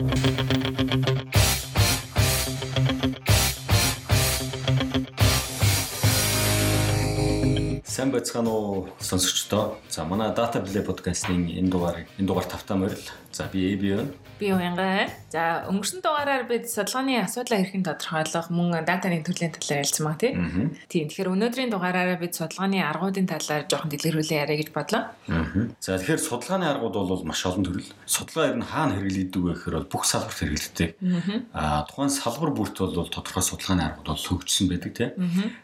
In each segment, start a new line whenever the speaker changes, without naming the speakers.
Сайн байцгаана уу сонсогчдоо. За манай Data Play podcast-ийн энэ дугаарыг энэ дугаар тавтаа морил. За би AB.
Би уянгаа. За өнгөрсөн дугаараар бид судалгааны асуудлаа хэрхэн тодорхойлох мөн датаны төрлийн талаар ярилцсан баг тий. Тийм. Тэгэхээр өнөөдрийн дугаараараа бид судалгааны аргуудын талаар жоохон дэлгэрүүлээ яриа гэж бодлоо.
За тэгэхээр судалгааны аргууд бол маш олон төрөл. Судалгаа ер нь хаана хэрэглэгдэв вэ гэхээр бол бүх салбарт хэрэглэгдэв. Аа тухайн салбар бүрт бол тодорхой судалгааны аргууд бол хөгжсөн байдаг тий.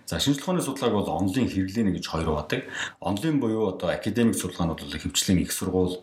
За шинжлэх ухааны судалгааг бол онлайн хэрэглэнэ гэж хоёр бадаг. Онлайн буюу одоо академик судалгаанууд бол хөвчлийн их сургууль,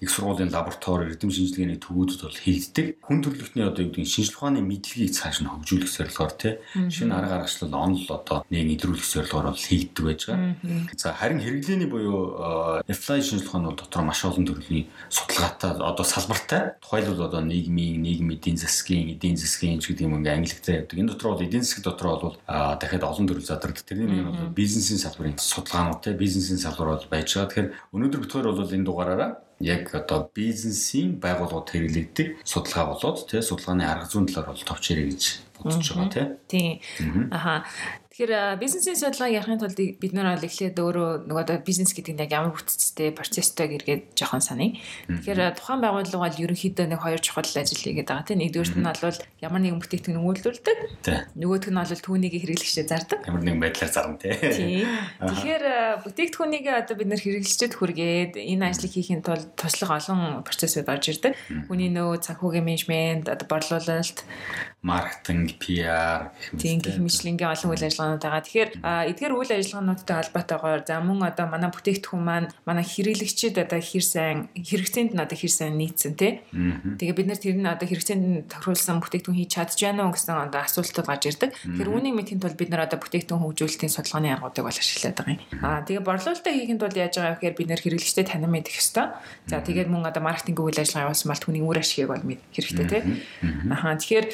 их сургуулийн лаборатори, эрдэм шинжилгээний төвүүдэд бол хийгддэг хүн төрөлхтний одоо юу гэдэг шинжлэх ухааны мэдлэгийг цааш нь хөгжүүлэх зорилгоор тий шинэ арга аргачлал онл одоо нэг нэвтрүүлэх зорилгоор бол хийгддэг байж байгаа. За харин хэрэглээний буюу apply шинжлэх ухааны бол дотор маш олон төрлийн судалгаатай одоо салбартай тухайлбал одоо нийгмийн нийгмийн эдийн засгийн эдийн засгийн ч гэдэг юм ингээ англитэй явдаг. Энэ дотор бол эдийн засаг дотор бол дахиад олон төрөл задардаг. Тэрний нэг нь бол бизнесийн салбарын судалгаанууд те бизнесийн салбар бол байж байгаа. Тэгэхээр өнөөдөр битгаар бол энэ дугаараараа яг одоо бизнесийн байгууллагууд хэрэглэгддэг судалгаа болоод тий судалгааны арга зүйн талаар бол товч ярих гэж бодож байгаа
тий. Тийм. Аха. Тэгэхээр бизнесийн судалгаа ярихын тулд бид нар бол эхлээд өөрөө нөгөө бизнес гэдэг нь яг ямар бүтцтэй процесстэй гэргээд жоохон саний. Тэгэхээр тухайн байгууллага бол ерөнхийдөө нэг хоёр чухал ажил хийгээд байгаа тийм. Нэгдүгээрт нь бол ямар нэгэн бүтээгдэхүүн өгүүлдүүлдэг. Нөгөөх нь бол түүнийг хэрэглэгчдээ зардаг.
Ямар нэгэн байдлаар зарна тийм.
Тэгэхээр бүтээгдэхүүнийг одоо бид нар хэрэглэгчдэд хүргээд энэ ажлыг хийхин тулд туслах олон процессыг орж ирдэг. Хүний нөө санхүүгийн менежмент, одоо борлуулалт,
маркетинг, PR
гэх мэтлэнгийн олон үйл ажиллагаанууд байгаа. Тэгэхээр эдгээр үйл ажиллагаануудтай холбоотойгоор за мөн одоо манай бүтээгдэхүүн маань манай хэрэглэгчид одоо хэр сайн хэрэгцээнд нь одоо хэр сайн нийцсэн тий. Тэгээ бид нар тэр нь одоо хэрэгцээнд тохируулсан бүтээгдэхүүн хийж чадж байна уу гэсэн одоо асуултууд гарч ирдэг. Тэгэхээр үүнийг мэдхийн тулд бид нар одоо бүтээгдэхүүн хөгжүүлэлтийн судалгааны аргуудыг бол ашиглаад байгаа юм. Аа тэгээ борлуулалтаа хийхин тулд яаж байгаа гэхээр бид нар хэрэглэгчдэд танин мэдэх ёстой. За тэгээд мөн одоо маркетинг үйл ажиллагаа явуулсан бол түүний үр ашигыг бол мэд хэрэгтэй тий. Ахаа тэгэхээр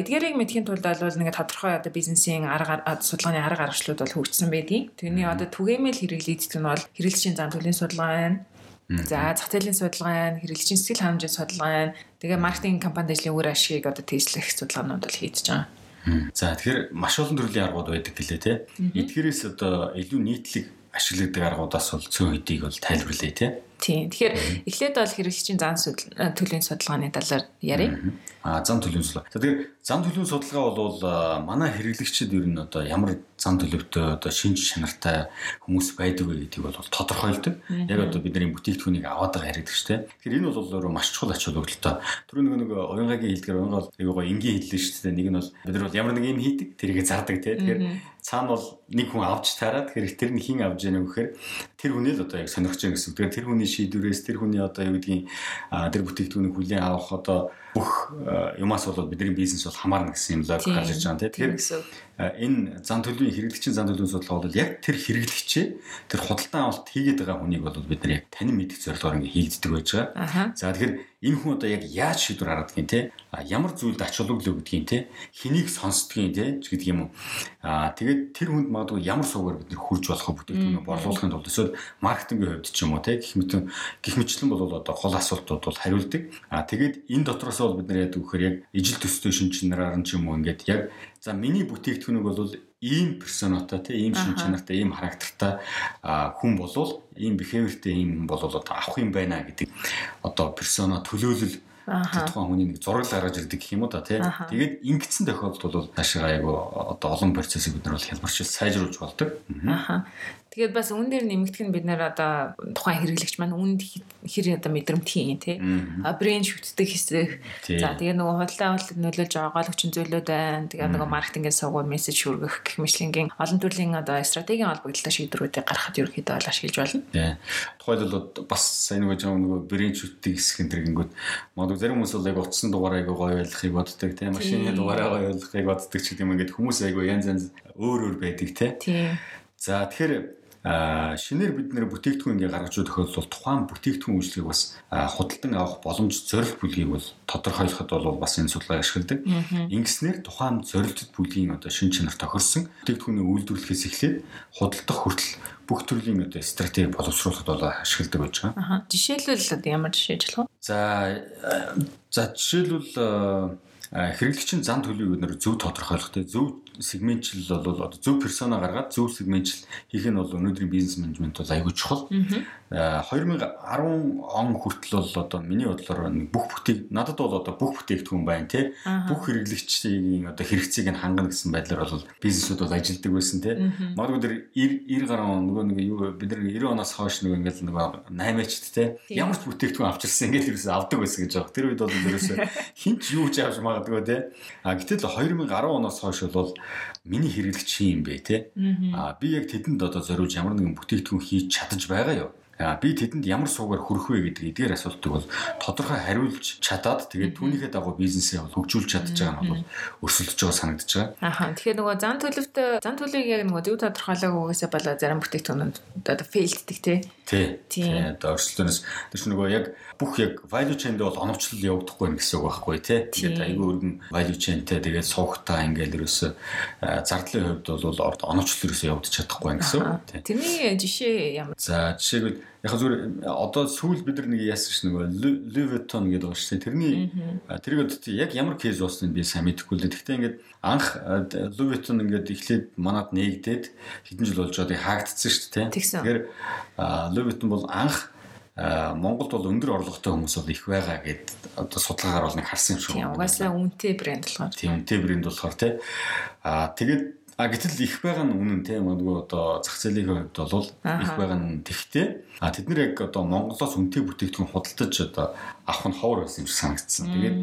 эдгээрийг мэдхийн тулд бол нэг тодорхой одоо бизнесийн арга судалгааны арга аргачлууд бол хөгжсөн байдгийг. Тэрний одоо түгээмэл хэрэглэгдэх нь бол хэрэглэгчийн зам төлөвийн судалгаа байна. За зах зээлийн судалгаа байна, хэрэглэгчийн сэтгэл ханамжийн судалгаа байна. Тэгээ маркетинг компанид ажлын үр ашигыг одоо тээслэх судалгаанууд бол хийж байгаа.
За тэгэхээр маш олон төрлийн аргууд байдаг гэлээ те. Эдгээрээс одоо илүү нийтлэг ашигладаг аргуудаас бол цөөн хэдийг бол тайлбарлая те.
Тийм. Тэгэхээр эхлээд бол хэрэглэгчийн зан төлөвийн судалгааны талаар ярив.
А зан төлөвийн судалгаа. Тэгэхээр зан төлөвийн судалгаа бол манай хэрэглэгчид ер нь одоо ямар зан төлөвтэй одоо шинж чанартай хүмүүс байдаг вэ гэдгийг бол тодорхойлдог. Яг одоо бидний бүтээгдэхүүнийг аваад байгаа дээ. Тэгэхээр энэ бол өөрөө маш чухал ач холбогдолтой. Түрүү нэг нэг уянгагийн хэлдгээр уянгаа бол айгуугаа энгийн хэллээ шүү дээ. Нэг нь бол бид нар бол ямар нэг юм хийдэг тэрийг зардаг тий. Тэгэхээр цаана бол нэг хүн авч таарад тэгэхээр тэр нь хин авж яах вэ гэхээр тэр хүний л одоо яг сонирхож байгаа гэсэн. Тэгэхээр тэр хүний шийдвэрээс тэр хүний одоо юу гэдгийг тэр бүтээгдэхүүнийг хүлээн авах одоо бүх юмас бол бидний бизнес бол хамаарна гэсэн юм логик гарч ирж байгаа тийм. Тэгэхээр энэ зан төлөвийн хэрэглэгчийн зан төлөвийн судалгаа бол яг тэр хэрэглэгчээ тэр худалдан авалт хийгээд байгаа хүнийг бол бид нар яг танин мэдих зорилгоор ингээ хийгддэг байж байгаа. За тэгэхээр энэ хүн одоо яг яаж шийдвэр гаргадгийг те ямар зүйлд ач холбогдол өгдгийг те хэнийг сонсдгийг те гэдэг юм уу. Аа тэгээд тэр хүнд магадгүй ямар суугаар бид нар хурж болох бүтээгдэхүүн борлуулахын тулд эсвэл маркетингийн хувьд ч юм уу те гэх мэт гих мэтлэн бол одоо гол асуултууд бол хариулдаг. Аа тэгээд энэ дотроос бол бид нар яадаг вэхээр яг ижил төстэй шин чанараар нь ч юм уу ингээд яг за миний бүтээгдэхүүнийг бол ийм персонотой тийм ийм шин чанартай ийм характертай хүн болвол ийм behaviorтэй ийм бол одоо авах юм байна гэдэг одоо персона төлөөлөл тухайн хүний нэг зураг гаргаж ирдэг гэх юм уу та тий. Тэгээд ингэсэн тохиолдолд бол цаашаа айгу одоо олон процессыг бид нар бол хялбарч сайжруулж болдог.
Аа. Тэгээд бас үн дээр нэмэгдэх нь бид нэр одоо тухайн хэрэглэгч маань үнд хэр одоо мэдрэмт хийн тий. А брэнд шүтдэг хэсэг. За тэгээд нөгөө худалдаа авалт нөлөөлж хүчин зүйлүүд байна. Тэгээд нөгөө маркетингийн сувгууд мессеж хүргэх гэх мэтлэнгийн олон төрлийн одоо стратегийн холбогдлоо шийдвэрүүдийг гаргахад ерөөхдөө бол ашиглаж.
Тий. Тухайлбал бас сайн нөгөө жаа нөгөө брэнд шүтдэг хэсэг энэ гингүүд магадгүй зарим хүмүүс бол яг утсан дугаараа айгу гоё ойлгохыг боддог тий. Машины дугаараа гоё ойлгохыг боддог ч гэдэг юм ингээд хүмүүс айгу янз янз өөр өөр байдаг тий. За тэгэхээр шинээр бид нэр бүтээгдэхүүн ингээ гаргаж байгаа тохиолдолд тухайн бүтээгдэхүүн үйлчлэгийг бас худалдан авах боломж зорилт бүлгийг бол тодорхойлоход бол бас энэ судалгаа ашигладаг. Ингэснээр тухайн зорилттой бүлгийн одоо шин чанар тохирсон бүтээгдэхүүний үйлдвэрлэхээс эхлээд худалдах хүртэл бүх төрлийн одоо стратеги боловсруулахад бол ашигладаг байж байгаа.
Жишээлбэл ямар жишээж болох вэ?
За за жишээлбэл хэрэглэгчийн зан төлөвийг нэр зөв тодорхойлох те зөв сегментчил бол одоо зөв персона гаргаад зөв сегментчил хийх нь бол өнөөдрийн бизнес менежмент бол аягүй чухал. 2010 он хүртэл бол одоо миний бодлоор бүх бүтээг надад бол одоо бүх бүтээгдэхүүн байна тий. Бүх хэрэглэгчийн одоо хэрэгцээг нь хангана гэсэн байдлаар бол бизнесүүд бол ажилдаг байсан тий. Магадгүй тэр 90 гаруй он нөгөө нэг юу бид нар 90 оноос хойш нөгөө ингээл нөгөө 8-ачд тий. Ямар ч бүтээгдэхүүн авчирсан ингээл ерөөсөө авдаг байсан гэж байгаа. Тэр үед бол ерөөсөө хинч юу ч авч магадгүй тий. А гэтэл 2010 оноос хойш бол миний хэрэглэгч юм бэ те. А би яг тэдэнд одоо зориулж ямар нэгэн бүтээгдэхүүн хийж чадаж байгаа юу? Би тэдэнд ямар суугаар хүрэх вэ гэдэг эдгээр асуултыг бол тодорхой хариулж чадаад тэгээд түүнийхээ дагуу бизнесээ бол хөгжүүлж чадж байгаа нь бол өрсөлдөж байгаа санагдаж байгаа.
Аха. Тэгэхээр нөгөө зан төлөвт зан төлөвийг яг нөгөө зөв тодорхойлоогүйгээсээ болоо зарим бүтээгдэхүүнүүд одоо фейлддэг тий.
Тий. Тий. Одоо өрсөлдөөнөөс тэр чинь нөгөө яг бүх яг value chain-д бол оновчлол явагдахгүй юм гэсэн үг байхгүй тий. Тэгээд айгүй өргөн value chain-тэй тэгээд суугтаа ингээл ерөөсө зардлын хувьд бол оновчлол ерөөсө явагдаж чадахгүй юм гэсэн үг.
Тэрний жишээ ямар?
За жишээгүүд яг зүгээр одоо сүүл бид нар нэг яасан ш нөгөө Louis Vuitton гэдэг байгаа шүү. Тэрний тэрийг яг ямар кейс уусныг би сайн мэдэхгүй л. Гэхдээ ингээд анх Louis Vuitton ингээд эхлээд манад нээгдээд хэдэн жил болж байгааг хаагдсан шүү дээ. Тэгэхээр Louis Vuitton бол анх Монголд бол өндөр орлоготой хүмүүс бол их байгаа гэд одоо судалгаагаар бол нэг харсан юм шиг
байна. Угаасаа үнэтэй брэнд болохоор.
Тийм үнэтэй брэнд болохоор тий. Аа тэгээд А гэтэл их байгаа нь үнэн тийм магадгүй одоо зах зээлийн хувьд бол их байгаа нь тэгтэй. А тэд нэр яг одоо Монголоос үнэтэй бүтээгдэхүүн худалдаж одоо авах нь ховор байсан юм шиг санагдсан. Тэгээд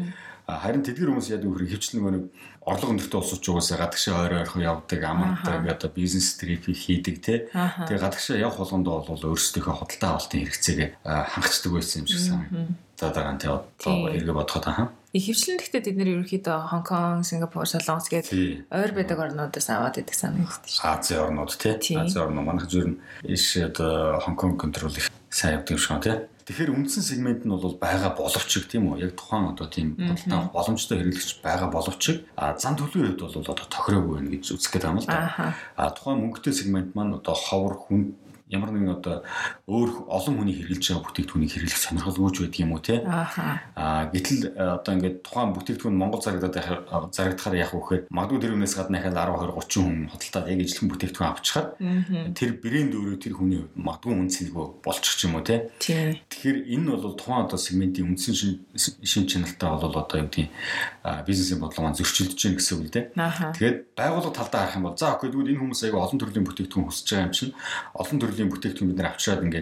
харин тэдгэр хүмүүс яг өөр хөвчлэн нэг орлого өндөртэй улсууд ч угаасаа гадагшаа ойр ойрхон явдаг амардаг одоо бизнес трипийг хийдэг тий. Тэгээ гадагшаа явах болгондоо бол өөрсдийнхөө худалдаа авалтын хэрэгцээг хангацдаг байсан юм шиг санагдав. За дараа нь одоо эргээ бодоход аа
Ихэвчлэн гэхдээ бид нэр ерөөхдөө Хонконг, Сингапур, Солонгос гээд ойр байдаг орнуудаас аваад идэг санагддаг
шүү. Азийн орнууд тий. Азийн орнууд манайх зөв нь иш одоо Хонконг контрол их сайн явдаг юм шиг тий. Тэгэхээр үндсэн сегмент нь бол байгаа боловч тийм үү? Яг тухайн одоо тийм бодлоо боломжтой хэрэглэгч байгаа боловч а зан төлөвийн хувьд бол одоо тохироогүй байна гэж үзэх гээд байна л да. А тухайн мөнгөтэй сегмент маань одоо ховор хүн ямар нэгэн одоо өөр олон хүний хэрэгжилж байгаа бүтээгдэхүүнийг хэрэглэх сонирхол үүж байдаг юм уу те? Аа гэтэл э, одоо ингээд тухайн бүтээгдэхүүн Монгол зарагдаад зарагдахаар яах вэ гэхээр магадгүй тэр үнээс гадна дахиад 10 20 30 хүн худалдаад яг ижилхэн бүтээгдэхүүн авчихаар тэр брэнд өөрөө тэр хүний магадгүй үн цэнэгүй болчих юм уу те? Тэгэхээр энэ бол тухайн одоо сегментийн үндсэн шин чанартай бол одоо юу гэдэг бизнесийн бодлого маань зөрчилдөж байна гэсэн үг л те тэгээд байгууллага талдаа харах юм бол за окей тэгвэл энэ хүмүүс аяга олон төрлийн бүтээгдэхүүн хүсэж байгаа юм чинь олон төрлийн бүтээгдэхүүн бид нар авчираад ингээд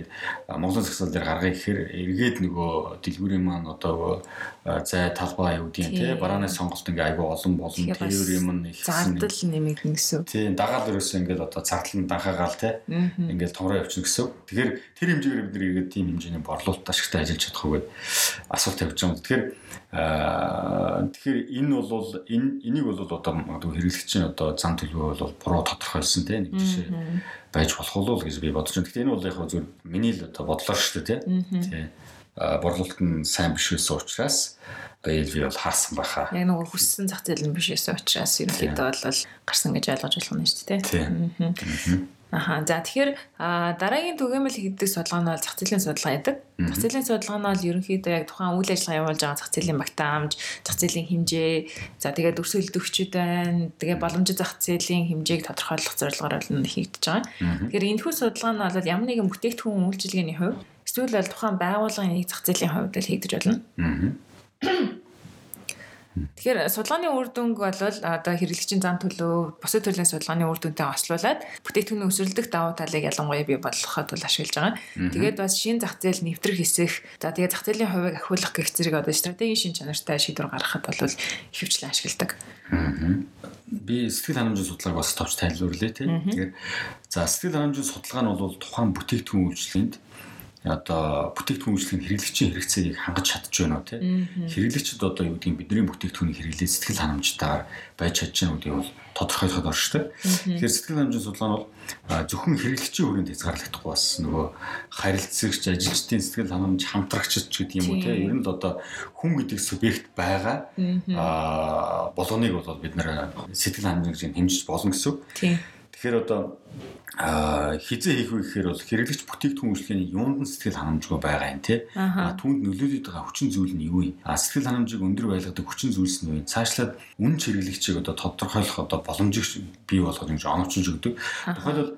Монголын сагсаал дээр гаргая гэхээр эргээд нөгөө дэлгүүрийн маань одоо зай талбай юу гэдэг те барааны сонголт ингээ айгүй олон болон тэр юм
их зардал нэмэгдэн гэсэн.
Тийм дагаал ерөөсөө ингээд одоо цагдал нь данхаагаал те ингээд томроо явчихна гэсэн. Тэгэхээр тэр хэмжээгээр бид нэр ирээд тийм хэмжээний борлуулалт ашигтай ажиллаж чадах уу гэд асуулт тавьж байгаа юм. Тэгэхээр тэгэхээр энэ бол энэ энийг бол одоо магадгүй хэрэглэгчийн одоо зан төлөв бол буруу тодорхойлсон те нэг жишээ байж болох уу гэж би бодож байна. Гэхдээ энэ бол яг зөв миний л одоо бодлоо шүү дээ тий. Борлуулалт нь сайн биш байсан учраас дээл би бол хаарсан байхаа.
Яг нэг хүссэн зах зээл нь биш байсан учраас ерөнхийдөө бол гарсан гэж ойлгож болох нь шүү дээ тий. Аха. За тэгэхээр дараагийн түгээмэл хийдэг судалгаа нь бол зах зээлийн судалгаа гэдэг. Зах зээлийн судалгаа нь бол ерөнхийдөө яг тухайн үйл ажиллагаа явуулж байгаа зах зээлийн багтаамж, зах зээлийн хэмжээ, за тэгээд өрсөлдөгчд байна. Тэгээд боломжит зах зээлийн хэмжээг тодорхойлох зорилгоор бол хийгдэж байгаа. Тэгэхээр энэхүү судалгаа нь бол ямар нэгэн бүтээгдэхүүн үйлчилгээний хувь эсвэл бол тухайн байгууллагын нэг зах зээлийн хувьд л хийгдэж болно. Аа. Тэгэхээр судалгааны үр дүнг бол одоо хэрэглэгчийн зан төлөв бусад төрлийн судалгааны үр дүнтэй ослуулад бүтээгдэхүүний өсвөрлөх давуу талыг ялангуяа бий болгоход бол ашиглаж байгаа. Тэгээд бас шин зах зээл нэвтрэх хэсэх за тэгээд зах зээлийн хувийг ахиулах гэх зэрэг одоо стратегийн шин чанартай шийдвэр гаргахад бол ихэвчлэн ашигладаг.
Би сэтгэл ханамжийн судалгааг бас товч тайлбарлая тийм. Тэгэхээр за сэтгэл ханамжийн судалгаа нь бол тухайн бүтээгдэхүүн үйлчлэгэнд одоо бүтээгдэхүүн үйлчлэгийн хэрэглэгчийн хэрэгцээг хангаж чадж байна уу тий. Хэрэглэгчд одоо юу гэдгийг бидний бүтээгдэхүүнийг хэрэглээ сэтгэл ханамжтайгаар байж чадж байгаа үгийг бол тодорхойлоход оршдог. Тэгэхээр сэтгэл ханамжийн судалгаа нь бол зөвхөн хэрэглэгчийн хүрээнд хязгаарлагдахгүй бас нөгөө харилцагч, ажилчдын сэтгэл ханамж хамтрагчд гэдэг юм уу тий. Ер нь л одоо хүн гэдэг субъект байгаа аа болгоныг бол бид нэр сэтгэл ханамжийг хэмжиж болно гэсэн үг. Тэгэхээр одоо хизээ хийх вэ гэхээр бол хэрэглэгч бүтээгдэхүүн үйлчлэгийн юунд нь сэтгэл ханамжгүй байгаа юм тий. Түүнд нөлөөлөд байгаа хүчин зүйл нь юу юм? Сэтгэл ханамжийг өндөр байлгадаг хүчин зүйлс нь юу юм? Цаашлаад үн хэрэглэгчийг одоо тодорхойлох одоо боломжийг бий болгох юм шиг оновчилж өгдөг. Тухайлбал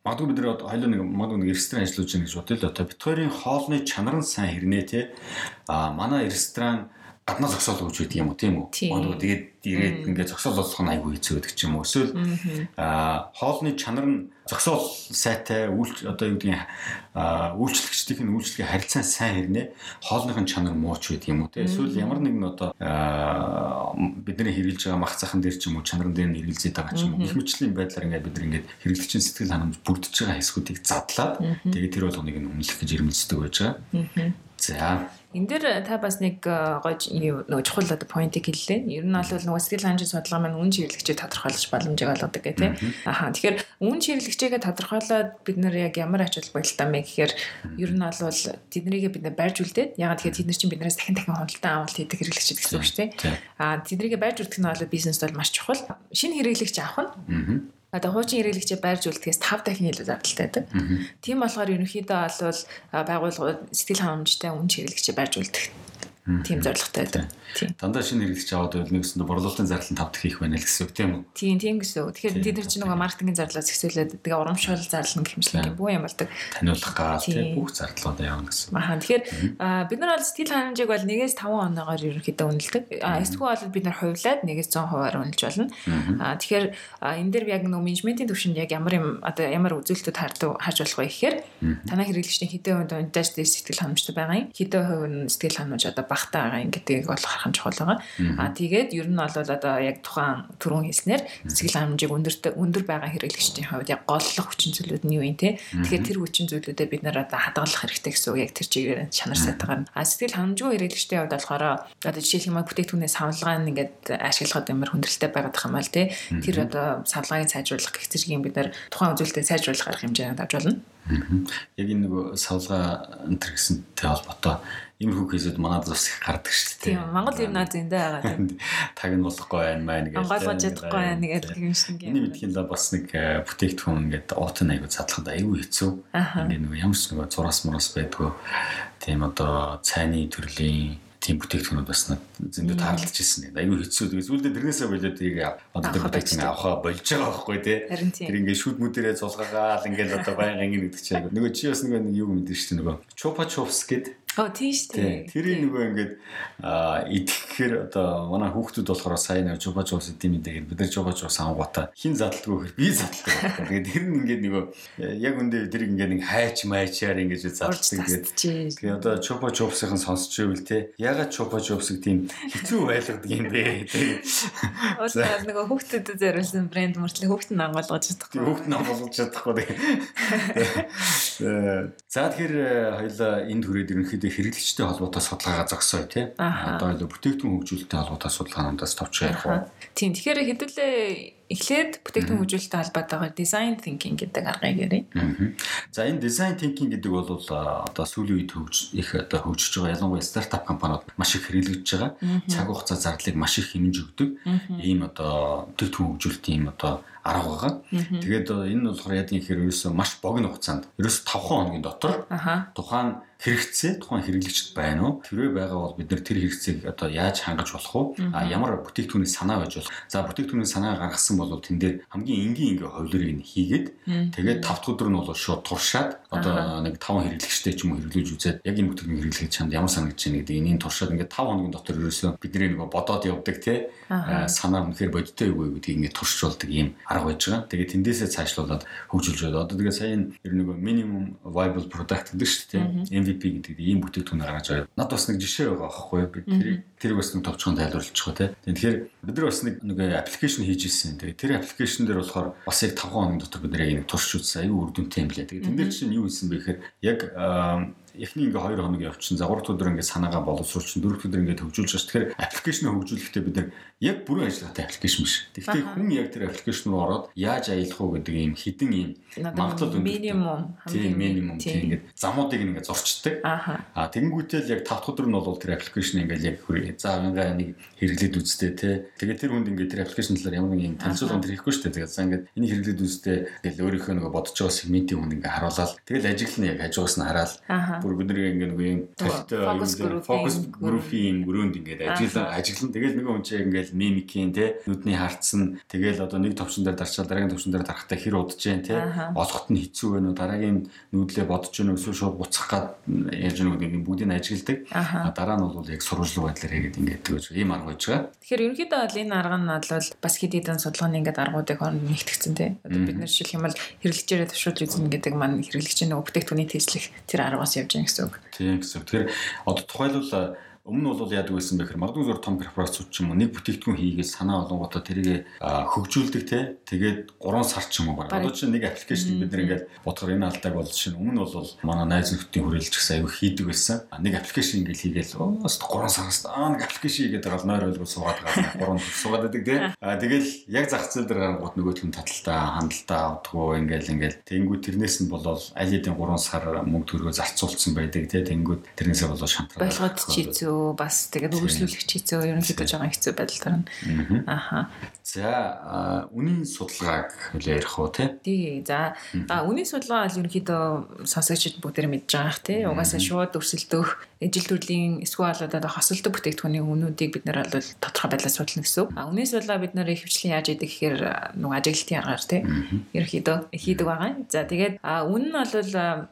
Магадгүй бид нар хоёул нэг магадгүй нэг ресторан ажиллаж байна гэж бодъё л одоо бит хоёрын хоолны чанар нь сайн хэрнээ те а манай ресторан гаднаа зогсоол өгч байдаг юм уу тийм үү? Магадгүй тэгээд ирээд ингээд зогсоол болох нь айгүй хэцүү байдаг ч юм уу. Эсвэл аа хоолны чанар нь зогсоол сайтай үйлч одоо юу гэдгийг үйлчлэгчдийн үйлчлэгээ харилцаа сайн хэрнээ хоолныхын чанар мууч байдаг юм уу те. Эсвэл ямар нэгэн одоо бидний хэрэгжилж байгаа мах цахан дээр ч юм уу чанарын дээр нь хэрэгжилж байгаа ч юм уу. Их мөчлийн байдлаар ингээд бид ингээд хэрэглэгчийн сэтгэл ханамж бүрдэж байгаа хэсгүүдийг задлаад тэгээд тэр болгоныг нь үнэлэх гэж ирмэлцдэг байж байгаа. За
Энд дээр та бас нэг гоё нөгөө чухал одоо поинтыг хэллээ. Ер нь бол нөгөө сэтгэл ханамжийн судалгаа маань үн чиглэгчээ тодорхойлож боломжийг олгодог гэх тийм. Аха. Тэгэхээр үн чиглэгчээгээ тодорхойлоод бид нар яг ямар ач холбогдолтой мэй гэхээр ер нь бол тэднийг бид нар барьж үлдээд ягаад тэгэхээр тэд нар чинь биднээс дахин дахин худалдан авалт хийдэг хэрэглэгчид гэсэн үг шүү дээ. Аа тэднийг барьж үлдэх нь бол бизнест бол маш чухал. Шинэ хэрэглэгч авах нь Одоо хуучин хэрэглэгчээ байрж үлдэхээс 5 дахин илүү зардалтай байдаг. Тийм болохоор ерөнхийдөө бол байгууллагууд сэтгэл ханамжтай үн хэрэглэгчээ байрж үлдэх тийм зорилготой байдаг.
Тийм. Дандаа шинэ хэрэглэгч аваад байвал нэгсэндээ борлуулалтын зардал нь тавдах хийх байна л гэсэн үг тийм үү?
Тийм, тийм гэсэн үг. Тэгэхээр тэд нар чинь нөгөө маркетингийн зардлаас ихсүүлээд тэгээ урамшуул зардал нь гэмшлэг бүх юм болдог.
Таниулах гал тийм бүх зардлуудаа явна гэсэн.
Аха. Тэгэхээр бид нар бол сэтгэл ханамжийг бол 1-ээс 5 оноогоор ерөнхийдөө үнэлдэг. Эсвэл бол бид нар хувьлаад 1-ээс 100 хувиар үнэлж болно. Тэгэхээр энэ дээр яг нөгөө менежментийн төвшөнд яг ямар юм одоо ямар үзүүлэлтүүд хардаг харж болох вэ гэхээр танай хэрэглэгчдийн хэдэн хувьд унтаж сэтгэл ханамжтай байгаа юм. Хэдэн хувь нь сэтгэл ханамж одоо багтаа байгаа юм гэдгийг бол харах нь чухал байгаа. Аа тэгээд ер нь бол одоо яг тухайн түрүүн хэлснээр сэтгэл ханамжийг өндөртэй өндөр байгаа хэрэглэгчдийн хувьд яг голлох хүчин зүйлүүд нь юу юм те. Тэгэхээр тэр хүчин зүйлүүдэд бид нар одоо хадгалах хэрэгтэй гэсэн үг яг тэр чигээр чанар сайтагаар. Аа сэтгэл ханамжгүй хэрэглэгчдийн хувьд болохоор одоо жишээлх юм бүтээгдэхүүнээ савлгаа нь ингээд ашиглахад ямар хүндрэлтэй байгаад байгаа юм байна те. Тэр одоо савлгааг сайжруулах гэх зэргийн бид нар тухайн үзүүлэлтэд сайжруулах арга хэмжээнд авч болно.
Яг энэ нөгөө савлгаа энэ гэсэн холбоотой иймэрхүү кейсүүд манад бас их гардаг шүү
дээ. Тийм Монгол ер нь аз эндээ байгаа.
Таг нь болохгүй байна маа нэг.
Онгойлгож чадахгүй байна нэг юм шиг
юм. Эний мэдхийн л бас нэг э, бүтээгдэхүүн ингээд уут айгу задлахад айгүй хэцүү. Ингээд нөгөө ямар ч нөгөө зураас мураас байдгүй. Тийм одоо цайны төрлийн тийм бүтээгдэхүүнүүд бас зөндөө таарлаж ирсэн. Айгүй хэцүү. Тэгээд зүйлдээ тэрнээсээ болоод тийг одоо бүтээгдэхүүн авахаа болж байгаа байхгүй тий. Тэр ингээд шүд мүдэрээ зулгаагаал ингээд одоо баян анги гэдэг чинь. Нөгөө чи бас нэг юу мэдэн шүү дээ нөгөө. Чупа чупс гэдэг
Оо тийм шүү дээ.
Тэрийг нөгөө ингээд идэхээр одоо манай хүүхдүүд болохоор сайн нэг жубаж уус идэм мэдэгээр бид нар жубаж уус ангуута хин задлгүй гэхээр би байна. Тэгээд тэр нь ингээд нөгөө яг үндэ тэр ингээд нэг хайч майчаар ингээд задлагдаг гэдэг. Тэгээд одоо чупа чупсыг сонсч ивэл те ягаад чупа чупсыг тийм хэцүү байлгадаг юм бэ?
Одоо нөгөө хүүхдүүдэд зориулсан брэнд мөртлөө хүүхд нь ангуулгаж чадахгүй.
Хүүхд нь ангуулгаж чадахгүй. За тэгэхээр хоёлаа энд хүрээд ерөнхийдөө ерөнхийдөө хэрэглэгчтэй холбоотой судалгаагаа зогсоё тий. Одоо л бүтээгдэхүүн хөгжүүлэлттэй холбоотой судалгаануудаас товч ярих уу.
Тийм. Тэгэхээр хэдүүлээ эхлээд бүтээгдэхүүн хөгжүүлэлттэй холбоотойгоор design thinking гэдэг аргыг ярив.
За энэ design thinking гэдэг бол одоо сүүлийн үед хөгж их одоо хөгжиж байгаа ялангуяа стартап компаниуд маш их хэрэглэж байгаа. Цаг хугацаа зардлыг маш их хэмнэж өгдөг. Ийм одоо бүтээгдэхүүн хөгжүүлэлтийн ийм одоо арга байгаа. Тэгээд энэ нь болохоор яа гэхээр ерөөсөө маш богино хугацаанд ерөөсөө 5 хоногийн дотор тухайн хэрэгцээ тухайн хэрэглэгчд байна уу? Тэрвээ байгаа бол бид нар тэр хэрэгцээг одоо яаж хангаж болох уу? А ямар бүтээгдэхүүний санаа байж болох. За бүтээгдэхүүний санаа гаргасан бол тэн дээр хамгийн энгийн ингээ хувлырыг нь хийгээд тэгээд 5 дахь өдөр нь бол шууд туршаад одоо нэг 5 хэрэглэгчтэй ч юм уу хэрэглэж үзээд яг энэ бүтээгдэхүүн хэрэглэж чамд ямар санагдаж байна гэдэг энийг туршаад ингээ 5 хоногийн дотор ерөөсөө бидний нөгөө бодоод явдаг те санаа үнэхээр бодиттой юу гэдгийг ингээ туршуулдаг ийм арга байж байгаа. Тэгээд тэндээсээ цаашлуулад хөгжүүлж байна. Одоо тэгээ сая нь нөгөө minimum viable product гэдэг шүү дээ. MVP гэдэг ийм бүтээгдэхүүн гаргаж байгаа. Над бас нэг жишээ байгаа аахгүй би тэрийг тэрийг бас нэг товчхон тайлбарлаж байгаа тийм. Тэгэхээр бид нар бас нэг нэг аппликейшн хийж ирсэн. Тэгээ тэр аппликейшн дээр болохоор бас яг 5 хоног дотор бид нэр яг турш үзсэн. Аюу үрдүнтэй юм лээ. Тэгээ тэн дээр чинь юу хийсэн бэ гэхээр яг эхний ингээ 2 хоног явчихсан. За 3 дахь өдөр ингээ санаагаа боловсруулчин 4 дахь өдөр ингээ төгжүүлж байгаа. Тэгэхээр аппликейшн хөгжүүлэхдээ бид нар яг бүрэн ажиллагаатай аппликейшн биш. Гэхдээ хүн яг тэр аппликейшн руу ороод яаж аялах уу гэдэг ийм хідэн ийм
магадлал минимум
тийм минимум тийм ингээ замуудыг ингээ зурчдаг. Аа тэгэнгүүтэл яг 5 дахь өдөр нь бол тэр аппликейшн ингээ яг за ингээ нэг хэрэглээд үзтээ те. Тэгээд тэр хүнд ингээ тэр аппликейшн талаар ямар нэгэн танилцуулга хийхгүй шүү дээ. Тэгээд за ингээ энийг хэрэглээд үзтээ тэгэл өөрийнхөө нөгөө бодож байгаа сегментийн хүнд ингээ харуулаад тэгэл ажиглал нь яг хажуугаас нь хараад бүр бидний ингээ нэг юм талтай фокус группийн өрөөнд ингээ ажиглан ажиглан. Тэгэл нэг хүн чинь ингээ мимикийн те нүдний хартсан. Тэгэл одоо нэг төвшин дээр дарчаад дараагийн төвшин дээр дарахтаа хэр удаж जैन те. Олохот нь хэцүү вэ нүү дараагийн нүүдлээ бодож гэнэ эсвэл шууд буцах гад яаж нэг ингээ бүгдийг ажигладаг дараа нь бол яг сурвалжлаг байдлаар хийгээд ингээ тэгэж ийм арга байж байгаа
Тэгэхээр ерөнхийдөө бол энэ арга нь бол бас хэд хэдэн судалгааны ингээд аргуудыг хооронд нэгтгэсэн те одоо бид нар жишээлх юм бол хэрэглэгчээрээ төвшүүлж үзнэ гэдэг маань хэрэглэгчийн бүтээгдэхүүний тэслэх тэр аргаас явж байгаа гэсэн үг.
Тийм гэсэн. Тэгэхээр одоо тухайлбал Өмнө нь бол яадаг байсан бэхэр магадгүй зур том корпорацууд ч юм уу нэг бүтээгдэхүүн хийгээд санаа олонготой тэрийг хөгжүүлдэг те тэгээд 3 сар ч юм уу баг. Одоо чинь нэг аппликейшн бид нэр ингээд бодохоор энэ алдааг бол чинь өмнө нь бол манай найз нөхдийн хүрээлж гэсэн аюу хийдэг байсан. Нэг аппликейшн ингээд хийгээл өөс 3 сараас аа нэг аппликейшн хийгээд байгаа нойр ойлгол суугаад байгаа 3 суугаад байдаг те. А тэгэл яг зах зээл дээр гарангууд нөгөөдөл нь таталтаа хандлтаа авдггүй ингээл ингээл тэнгүүд тэрнээс нь болол хэдийн 3 сар мөнгө төгрөгөө зарцуулсан байдаг те. Тэнгүүд тэрнээсээ болол шантраад.
Болгоод чи зөө хэцүү бас тэгээд үргэлжлүүлэх хэцүү ерөнхийдөө жоохон хэцүү байдал тарна. Аха.
За үнийн судалгааг хүлээн ярих уу те?
Тий. За үнийн судалгаа бол ерөнхийдөө сонсогчд бүгдээр мэдж байгаа х тий. Угаасаа шууд өрсөлдөх ижил төрлийн эсвэл одоо хосолдог бүтээгдэхүүний үнүүдийг бид нар бол тодорхой байдлаар судлана гэсэн. А үнийн судалгаа бид нар хөвчлэн яаж идэг гэхээр нөгөө ажиглалтын аргаар тий. Ерөнхийдөө хийдэг байгаа. За тэгээд үнэн нь бол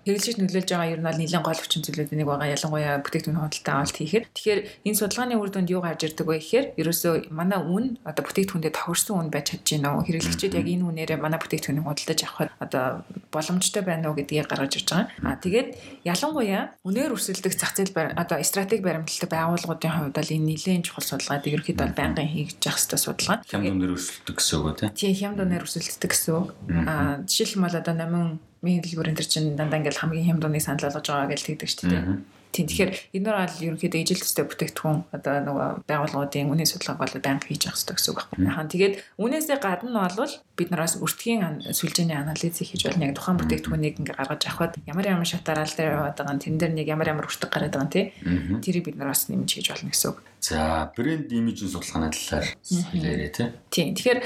хэрэгжилж нөлөөлж байгаа ер нь бол нэлээд гол хүчин зүйлүүд нэг байгаа. Ялангуяа бүтээгдэхүүн худалдаа авалт хийхэд. Тэгэхээр энэ судалгааны үр дүнд юу гарч ирдэг вэ гэхээр ерөөсөө манай үн одоо бүтээгдэхүүндээ тохирсон үн байж чадж байна уу? Хэрэглэгчид яг энэ үнээрээ манай бүтээгдэхүүнийг худалдаж авахд одоо боломжтой байна уу гэдгийг гаргаж ирж байгаа. А тэгээд ялангуяа үнээр өрсөлдөх зах зээл одоо стратеги баримталтай байгууллагуудын хувьд бол энэ нэлээд чухал судалгаа. Ерөнхийдөө бол байнгын хийж явах хэрэгтэй судалгаа.
Хямд үнээр өрсөлдөх гэсэн үг үү?
Тийм, хямд үнээр өрсөлддөг гэсэн үг. А жишээлбэл одоо намын мэдлгүүрэн төр чинь дандаа ингээл хамгийн хямд үныг санал болгож байгаа гэж тэгдэг шүү дээ. Тийм тэгэхээр энэ нар бол ерөнхийдөө ижил төстэй бүтээгдэхүүн одоо нөгөө байгууллагуудын үнийн судалгааг бол байнга хийж явах хэрэгтэй гэсэн үг байна. Яхан тэгээд үнээсээ гадна бол бид нараас өртгийн сүлжээний анализыг хийж болно. Яг тухайн бүтээгдэхүүнийг ингээ гаргаж авахад ямар ямар шатаар аль дээр яваад байгаа нь тэн дээр нэг ямар ямар өртөг гараад байгаа нь тий. Тэрийг бид нараас нэмж хийж болно гэсэн үг.
За, брэнд имижийн судалгааны талаар хэлээрэй тий.
Тийм. Тэгэхээр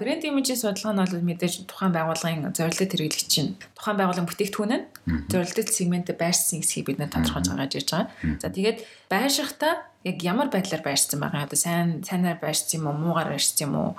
брэнд имижийн судалгаа нь бол мэдээж тухайн байгууллагын зорилттой хэрэглэгч чинь тухайн байгууллагын бүтээгдэхүүн нь зорилттой сегментээр байрсан хэсгийг бид нэ тодорхойлж гаргаж ирж байгаа. За, тэгээд байршихтаа яг ямар байдлаар байрсан байгаа одоо сайн сайнаар байрсан юм уу? Муугаар байрсан юм уу?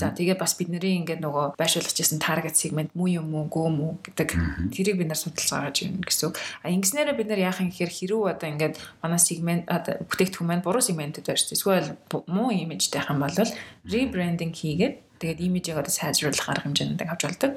За тэгээ бас бидний ингээд нөгөө байршуулж ирсэн таргет сегмент муу юм уу гөө мүү гэдэг тэрийг бид нар судалж гаргаж ирнэ гэсэн үг. А ингэснээрээ бид нар яах юм гэхээр хэрүү одоо ингээд манай сегмент одоо бүтээгдэхүүн маань буруу сегментэд байрсан эсвэл муу имижтэй хам бол ребрендинг хийгээд Тэгээд имижийг одоо сайжруулах арга хэмжээнд авч болдог.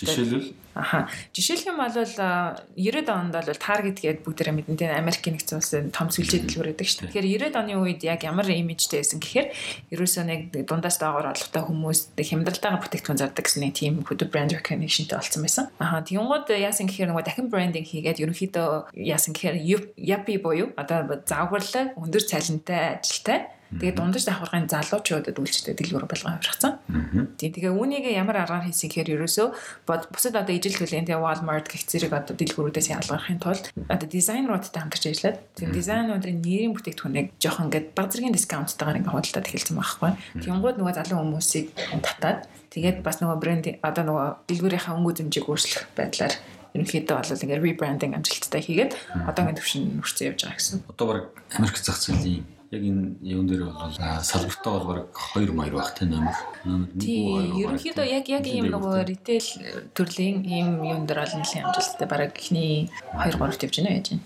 Жишээлбэл
аха. Жишээлх юм бол 90-ад онд бол Target гэдэг бүгдээрээ мэдэн тийм Америкийн нэгдсэн улсын том сүлжээ дэлгүүр байдаг шүү дээ. Тэгэхээр 90-ад оны үед яг ямар имижтэй байсан гэхээр ерөөсөө нэг дундаас доогоор олготой хүмүүс хямдралтайгаа бүтээгдэхүүн зардаг гэсэн нэг тийм хөдөө брэнд recognitionтэй болсон байсан. Аха. Тэгэнгүүт яасан гэхээр нөгөө дахин брендинг хийгээд ерөнхийдөө яасан гэхээр Yapi буюу одоо зааварлаг өндөр цалинтай ажилтай Тэгээд дундаж давхаргын залуучуудад үйлчлдэг дэлгүүр болгон хувиргацсан. Тийм тэгээ үүнийг ямар аргаар хийсэн гэхээр ерөөсөө бусад одоо ижил төлөлийн тэгээ Walmart гэх зэрэг одоо дэлгүүрүүдээс ялгархын тулд одоо дизайнеруудтай хамтарч ажиллаад тийм дизайнеруудын нэрийн бүтээгдэхүүнийг жоох ингээд баг зэргийн дискаунттайгаар ингээд худалдаад эхэлсэн байхгүй. Тэнгууд нөгөө залуу хүмүүсийг татаад тэгээд бас нөгөө брэнд одоо нөгөө дэлгүүрийнхаа өнгө зэмжийг өөрчлөх байдлаар ерөнхийдөө бол ингээд rebranding амжилттай хийгээд одоогийн төвшин хүрсэн явж байгаа гэсэн.
Одоо баг Америк зах зээлийн яг энэ юун дээр бол салбартаа бол баг 2 маяр байх те нэмэр.
Тийм, ерөнхийдөө яг яг ийм нөгөө ритейл төрлийн ийм юун дээр бол нэлийн амжилттай бараг ихний 2 3-т явж байна яаж юм.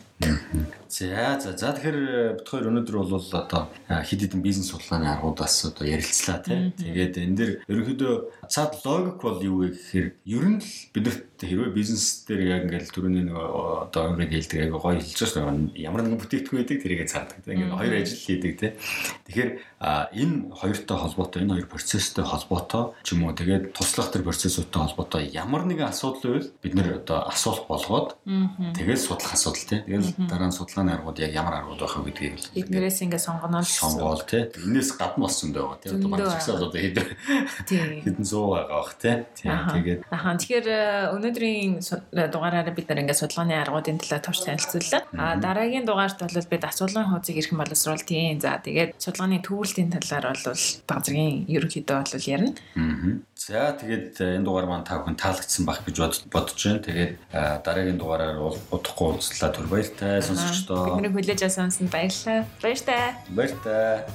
За за за тэгэхээр бид хоёр өнөөдөр бол одоо хэд хэдэн бизнес судалгааны аргуудаас одоо ярилцлаа тий. Тэгээд энэ дэр ерөнхийдөө цаад логик бол юу вэ гэхээр ер нь л бидэрт хэрвээ бизнес дээр яг ингээл түрүүний нэг одоо ингээд хэлдэг яг гоё хэлж байгаа шүү ямар нэгэн бүтээгдэхүүн байдаг тэрийгэ цаадаг. Ингээд хоёр ажил хийдэг тий. Тэгэхээр энэ хоёртой холбоотой энэ хоёр процесстэй холбоотой ч юм уу тэгээд туслах төр процессуудтай холбоотой ямар нэгэн асуудал байвал бид нэр одоо асуулах болгоод тэгээд судлах асуудал тий. Тэгээд дараа нь судалгааны аргууд яг ямар аргууд байх вэ гэдгийг
эднэрээс ингээд сонгоно л
сонгоол тий. Энээс гадна болсон байгаа тий. Одоо баг чигсаа одоо хэд хэдэн 100 байгаа бах тий. Тэгээд
ахаа тэгэхээр э, өнөөдрийн дугаараараа бид нар ингээд судалгааны аргуудын талаар товч танилцууллаа. А дараагийн дугаарт бол бид асуулгын хуудсыг эрхэм боловсруулалтын за тэгээд судалгааны төвлөрлийн талаар бол баг зэргийн ерөнхийдөө бол ярина.
За тэгээд э, энэ дугаар маань та бүхэн таалагдсан байх гэж бодож байна. Тэгээд э, дараагийн дугаараар удахгүй уулзлаа түр баяртай сонсогчдоо.
Бидний хүлээж авсан баярлалаа. Баяртай.
Баяртай.